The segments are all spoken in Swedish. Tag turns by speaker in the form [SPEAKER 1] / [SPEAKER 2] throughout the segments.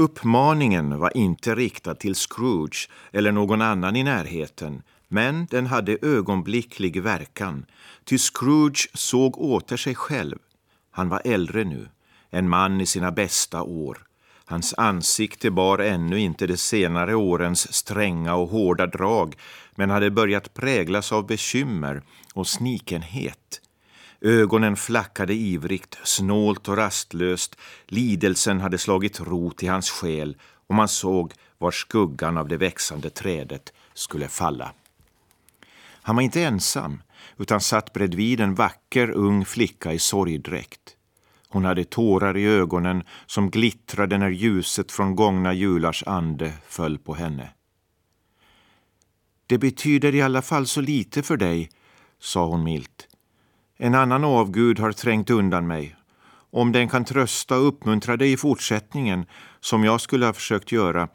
[SPEAKER 1] Uppmaningen var inte riktad till Scrooge eller någon annan i närheten, men den hade ögonblicklig verkan, ty Scrooge såg åter sig själv. Han var äldre nu, en man i sina bästa år. Hans ansikte bar ännu inte de senare årens stränga och hårda drag, men hade börjat präglas av bekymmer och snikenhet. Ögonen flackade ivrigt, snålt och rastlöst. Lidelsen hade slagit rot i hans själ och man såg var skuggan av det växande trädet skulle falla. Han var inte ensam, utan satt bredvid en vacker ung flicka i sorgdräkt. Hon hade tårar i ögonen som glittrade när ljuset från gångna julars ande föll på henne. Det betyder i alla fall så lite för dig, sa hon milt. En annan avgud har trängt undan mig. Om den kan trösta och uppmuntra dig i fortsättningen, som jag skulle ha försökt göra,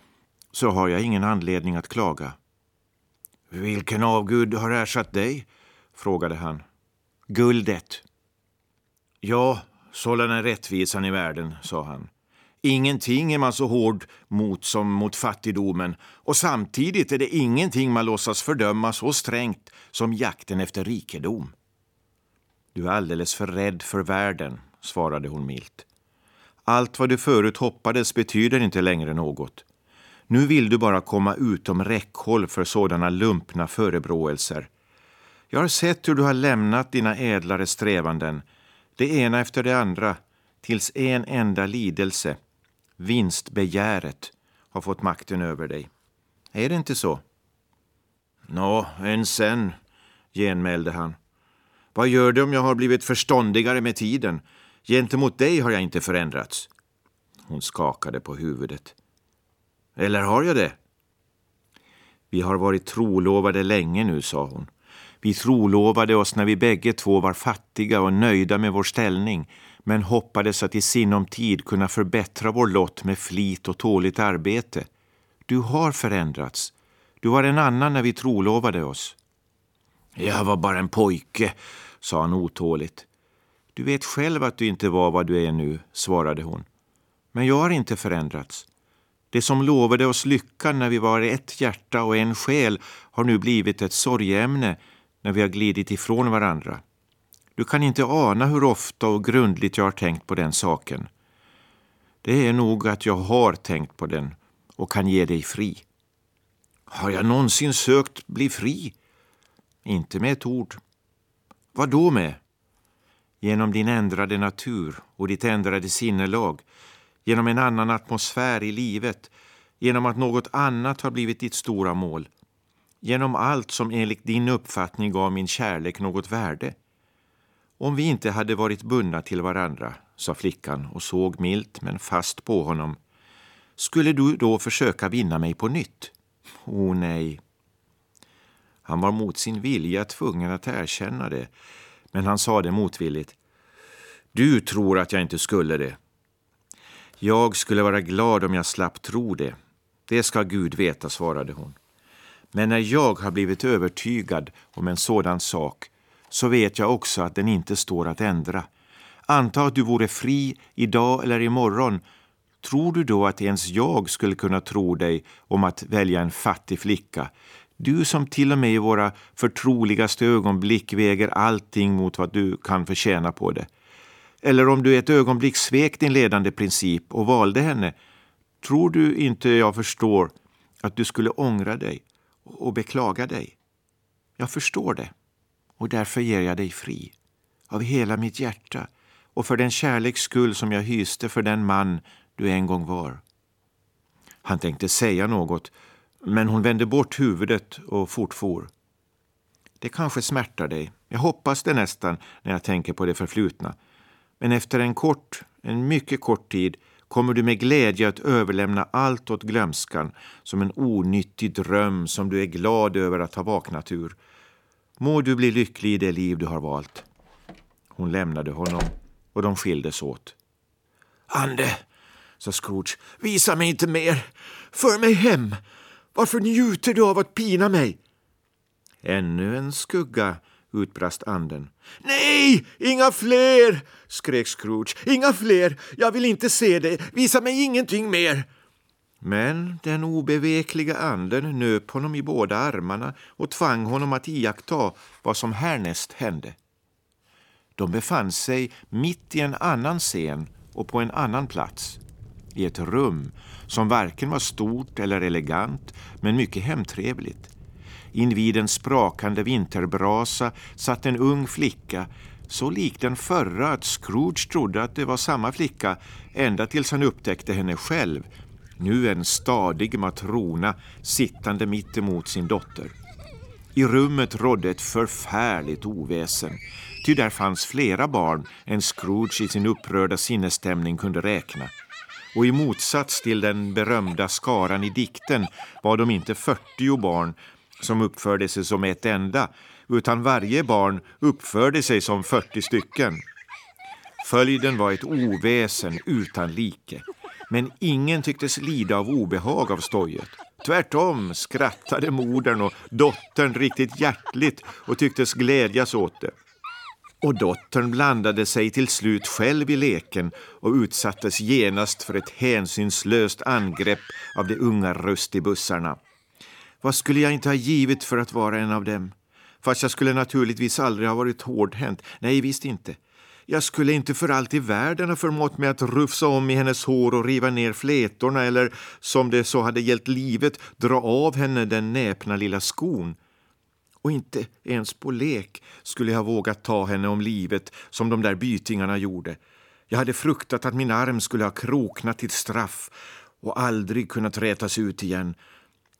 [SPEAKER 1] så har jag ingen anledning att klaga. Vilken avgud har ersatt dig? frågade han. Guldet. Ja, sådan är rättvisan i världen, sa han. Ingenting är man så hård mot som mot fattigdomen och samtidigt är det ingenting man låtsas fördöma så strängt som jakten efter rikedom. Du är alldeles för rädd för världen, svarade hon milt. Allt vad du förut hoppades betyder inte längre något. Nu vill du bara komma utom räckhåll för sådana lumpna förebråelser. Jag har sett hur du har lämnat dina ädlare strävanden, det ena efter det andra, tills en enda lidelse, vinstbegäret, har fått makten över dig. Är det inte så? Nå, än sen, genmälde han. Vad gör det om jag har blivit förståndigare med tiden? Gentemot dig har jag inte förändrats. Hon skakade på huvudet. Eller har jag det? Vi har varit trolovade länge nu, sa hon. Vi trolovade oss när vi bägge två var fattiga och nöjda med vår ställning, men hoppades att i sinom tid kunna förbättra vår lott med flit och tåligt arbete. Du har förändrats. Du var en annan när vi trolovade oss. Jag var bara en pojke, sa han otåligt. Du vet själv att du inte var vad du är nu, svarade hon. Men jag har inte förändrats. Det som lovade oss lyckan när vi var ett hjärta och en själ har nu blivit ett sorgeämne när vi har glidit ifrån varandra. Du kan inte ana hur ofta och grundligt jag har tänkt på den saken. Det är nog att jag har tänkt på den och kan ge dig fri. Har jag någonsin sökt bli fri? Inte med ett ord. Vad då med? Genom din ändrade natur och ditt ändrade sinnelag, genom en annan atmosfär i livet, genom att något annat har blivit ditt stora mål, genom allt som enligt din uppfattning gav min kärlek något värde. Om vi inte hade varit bundna till varandra, sa flickan och såg milt men fast på honom, skulle du då försöka vinna mig på nytt? O oh, nej, han var mot sin vilja tvungen att erkänna det, men han sa det motvilligt. Du tror att jag inte skulle det. Jag skulle vara glad om jag slapp tro det. Det ska Gud veta, svarade hon. Men när jag har blivit övertygad om en sådan sak så vet jag också att den inte står att ändra. Anta att du vore fri idag eller imorgon. Tror du då att ens jag skulle kunna tro dig om att välja en fattig flicka du som till och med i våra förtroligaste ögonblick väger allting mot vad du kan förtjäna på det. Eller om du ett ögonblick svek din ledande princip och valde henne, tror du inte jag förstår att du skulle ångra dig och beklaga dig? Jag förstår det och därför ger jag dig fri av hela mitt hjärta och för den kärleks skull som jag hyste för den man du en gång var. Han tänkte säga något men hon vände bort huvudet och fortfor. Det kanske smärtar dig. Jag hoppas det nästan när jag tänker på det förflutna. Men efter en kort, en mycket kort tid kommer du med glädje att överlämna allt åt glömskan som en onyttig dröm som du är glad över att ha vaknat ur. Må du bli lycklig i det liv du har valt. Hon lämnade honom och de skildes åt. Ande, sa Scrooge, visa mig inte mer. För mig hem. Varför njuter du av att pina mig? Ännu en skugga, utbrast anden. Nej, inga fler! skrek Scrooge. Inga fler! Jag vill inte se dig. Visa mig ingenting mer! Men den obevekliga anden nöp honom i båda armarna och tvang honom att iaktta vad som härnäst hände. De befann sig mitt i en annan scen och på en annan plats. I ett rum som varken var stort eller elegant, men mycket hemtrevligt. Invid en sprakande vinterbrasa satt en ung flicka så lik den förra att Scrooge trodde att det var samma flicka ända tills han upptäckte henne själv, nu en stadig matrona sittande mitt emot sin dotter. I rummet rådde ett förfärligt oväsen, ty där fanns flera barn än Scrooge i sin upprörda sinnesstämning kunde räkna. Och i motsats till den berömda skaran i dikten var de inte 40 barn som uppförde sig som ett enda, utan varje barn uppförde sig som 40 stycken. Följden var ett oväsen utan like, men ingen tycktes lida av obehag av stojet. Tvärtom skrattade modern och dottern riktigt hjärtligt och tycktes glädjas åt det. Och dottern blandade sig till slut själv i leken och utsattes genast för ett hänsynslöst angrepp av de unga rustibussarna. Vad skulle jag inte ha givit för att vara en av dem? Fast jag skulle naturligtvis aldrig ha varit hårdhänt. Nej, visst inte. Jag skulle inte för allt i världen ha förmått mig att rufsa om i hennes hår och riva ner flätorna eller, som det så hade gällt livet, dra av henne den näpna lilla skon. Och inte ens på lek skulle jag ha vågat ta henne om livet som de där bytingarna gjorde. Jag hade fruktat att min arm skulle ha kroknat till straff och aldrig kunnat rätas ut igen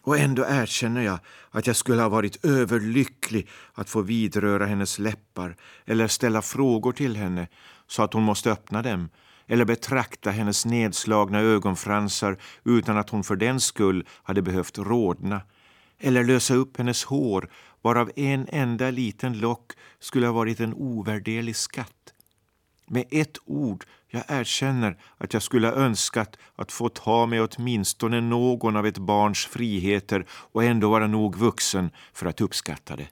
[SPEAKER 1] och ändå erkänner jag att jag skulle ha varit överlycklig att få vidröra hennes läppar eller ställa frågor till henne så att hon måste öppna dem eller betrakta hennes nedslagna ögonfransar utan att hon för den skull hade behövt rodna eller lösa upp hennes hår varav en enda liten lock skulle ha varit en ovärderlig skatt. Med ett ord jag erkänner att jag skulle ha önskat att få ta mig åtminstone någon av ett barns friheter och ändå vara nog vuxen för att uppskatta det.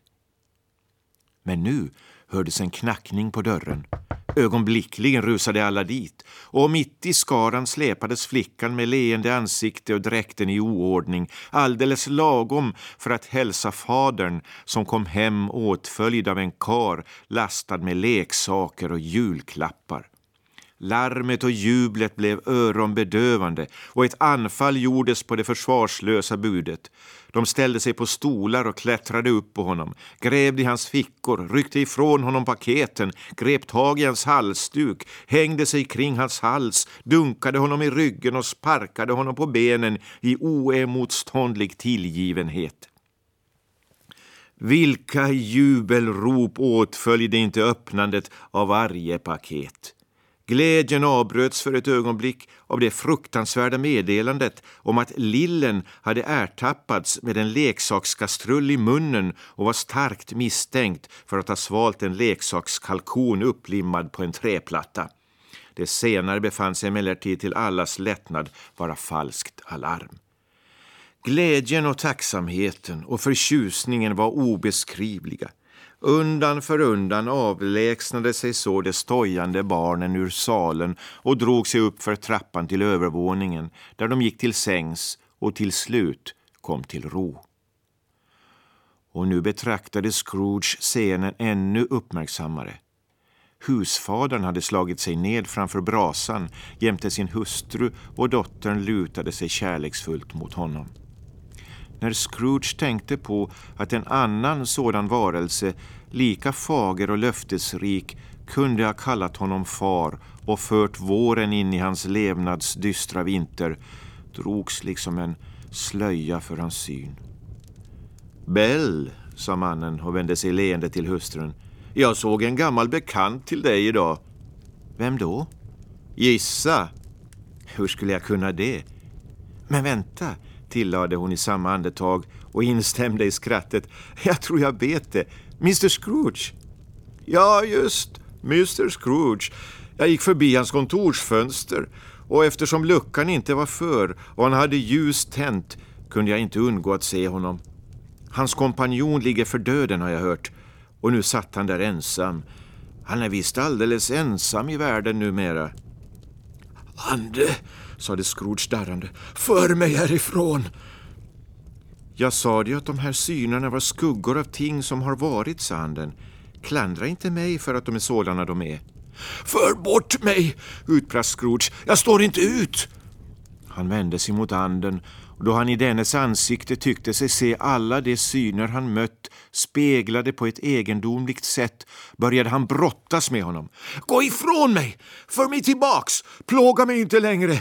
[SPEAKER 1] Men nu hördes en knackning på dörren. Ögonblickligen rusade alla dit och mitt i skaran släpades flickan med leende ansikte och dräkten i oordning alldeles lagom för att hälsa fadern som kom hem åtföljd av en kar lastad med leksaker och julklappar. Larmet och jublet blev öronbedövande och ett anfall gjordes på det försvarslösa budet. De ställde sig på stolar och klättrade upp på honom, grävde i hans fickor, ryckte ifrån honom paketen, grep tag i hans halsduk, hängde sig kring hans hals, dunkade honom i ryggen och sparkade honom på benen i oemotståndlig tillgivenhet. Vilka jubelrop åtföljde inte öppnandet av varje paket. Glädjen avbröts för ett ögonblick av det fruktansvärda meddelandet om att lillen hade ertappats med en leksakskastrull i munnen och var starkt misstänkt för att ha svalt en leksakskalkon upplimmad på en träplatta. Det senare befann sig emellertid till allas lättnad vara falskt alarm. Glädjen och tacksamheten och förtjusningen var obeskrivliga. Undan för undan avlägsnade sig så de stojande barnen ur salen och drog sig upp för trappan till övervåningen där de gick till sängs och till slut kom till ro. Och nu betraktade Scrooge scenen ännu uppmärksammare. Husfadern hade slagit sig ned framför brasan jämte sin hustru och dottern lutade sig kärleksfullt mot honom när Scrooge tänkte på att en annan sådan varelse, lika fager och löftesrik, kunde ha kallat honom far och fört våren in i hans levnads dystra vinter, drogs liksom en slöja för hans syn. Bell, sa mannen och vände sig leende till hustrun. Jag såg en gammal bekant till dig idag. Vem då? Gissa. Hur skulle jag kunna det? Men vänta, tillade hon i samma andetag och instämde i skrattet. Jag tror jag vet det. Mr Scrooge. Ja, just. Mr Scrooge. Jag gick förbi hans kontorsfönster och eftersom luckan inte var för och han hade ljus tänt kunde jag inte undgå att se honom. Hans kompanjon ligger för döden har jag hört och nu satt han där ensam. Han är visst alldeles ensam i världen numera. Ande, sade Scrooge darrande. För mig härifrån! Jag sa ju att de här synerna var skuggor av ting som har varit, sa anden. Klandra inte mig för att de är sådana de är. För bort mig! utbrast Scrooge. Jag står inte ut! Han vände sig mot anden och då han i dennes ansikte tyckte sig se alla de syner han mött speglade på ett egendomligt sätt började han brottas med honom. Gå ifrån mig! För mig tillbaks! Plåga mig inte längre!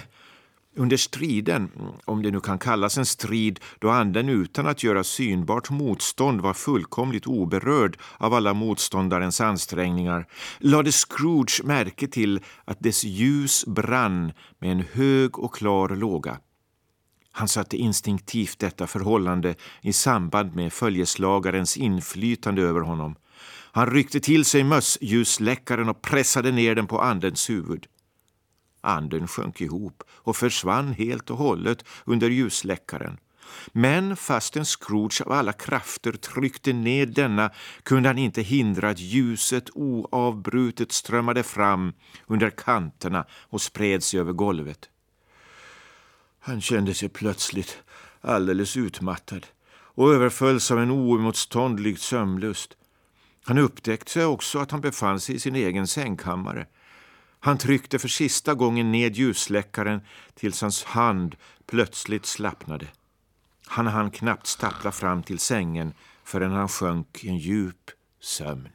[SPEAKER 1] Under striden, om det nu kan kallas en strid, då anden utan att göra synbart motstånd var fullkomligt oberörd av alla motståndarens ansträngningar, lade Scrooge märke till att dess ljus brann med en hög och klar låga. Han satte instinktivt detta förhållande i samband med följeslagarens inflytande över honom. Han ryckte till sig mössljusläckaren och pressade ner den på andens huvud. Anden sjönk ihop och försvann helt och hållet under ljusläckaren. Men fastän Scrooge av alla krafter tryckte ned denna kunde han inte hindra att ljuset oavbrutet strömmade fram under kanterna och spred sig över golvet. Han kände sig plötsligt alldeles utmattad och överfölls av en oemotståndlig sömnlust. Han upptäckte också att han befann sig i sin egen sängkammare. Han tryckte för sista gången ned ljussläckaren tills hans hand plötsligt slappnade. Han hann knappt stappla fram till sängen förrän han sjönk i en djup sömn.